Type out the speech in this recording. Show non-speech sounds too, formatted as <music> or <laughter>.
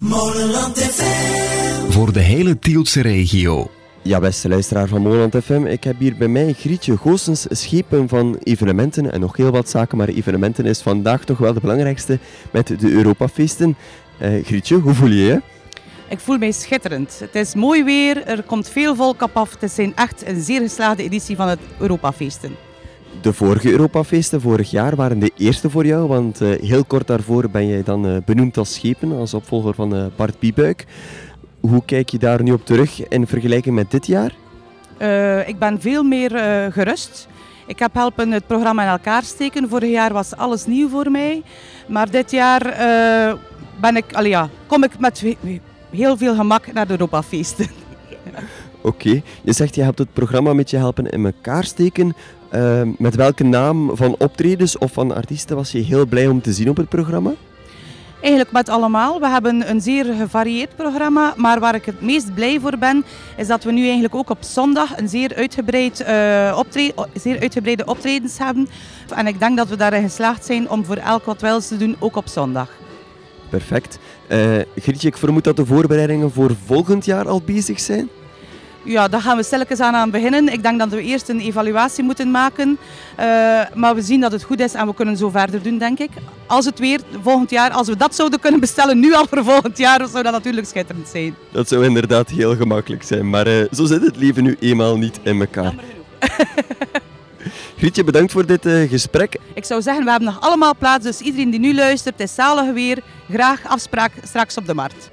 Molenland FM. Voor de hele Tieltse regio. Ja, beste luisteraar van Moland FM, ik heb hier bij mij Grietje Goossens, schepen van evenementen en nog heel wat zaken, maar evenementen is vandaag toch wel de belangrijkste met de Europafeesten. Eh Grietje, hoe voel je je? Ik voel mij schitterend. Het is mooi weer, er komt veel volk op af. Het is een echt een zeer geslaagde editie van het Europafeesten. De vorige Europafeesten vorig jaar waren de eerste voor jou, want eh, heel kort daarvoor ben jij dan eh, benoemd als schepen, als opvolger van eh, Bart Biebuik. Hoe kijk je daar nu op terug in vergelijking met dit jaar? Ik ben veel meer gerust. Ik heb helpen het programma in elkaar steken. Vorig jaar was alles nieuw voor mij. Maar dit jaar ben ik, allee, ja, kom ik met he- heel veel gemak naar de Europafeesten. <laughs> Oké, je zegt je hebt het programma met je helpen in elkaar steken. Eh, met welke naam van optredens of van artiesten was je heel blij om te zien op het programma? Eigenlijk met allemaal. We hebben een zeer gevarieerd programma. Maar waar ik het meest blij voor ben, is dat we nu eigenlijk ook op zondag een zeer, uitgebreid, eh, optre- zeer uitgebreide optredens hebben. En ik denk dat we daarin geslaagd zijn om voor elk wat wils te doen, ook op zondag. Perfect. Eh Grietje, ik vermoed dat de voorbereidingen voor volgend jaar al bezig zijn. Ja, daar gaan we stilletjes aan aan beginnen. Ik denk dat we eerst een evaluatie moeten maken. Eh, maar we zien dat het goed is en we kunnen zo verder doen, denk ik. Als het weer volgend jaar, als we dat zouden kunnen bestellen nu al voor volgend jaar, zou dat natuurlijk schitterend zijn. Dat zou inderdaad heel gemakkelijk zijn, maar eh, zo zit het leven nu eenmaal niet in elkaar. <laughs> Grietje, bedankt voor dit eh, gesprek. Ik zou zeggen, we hebben nog allemaal plaats, dus iedereen die nu luistert, is zalig weer. Graag afspraak straks op de markt.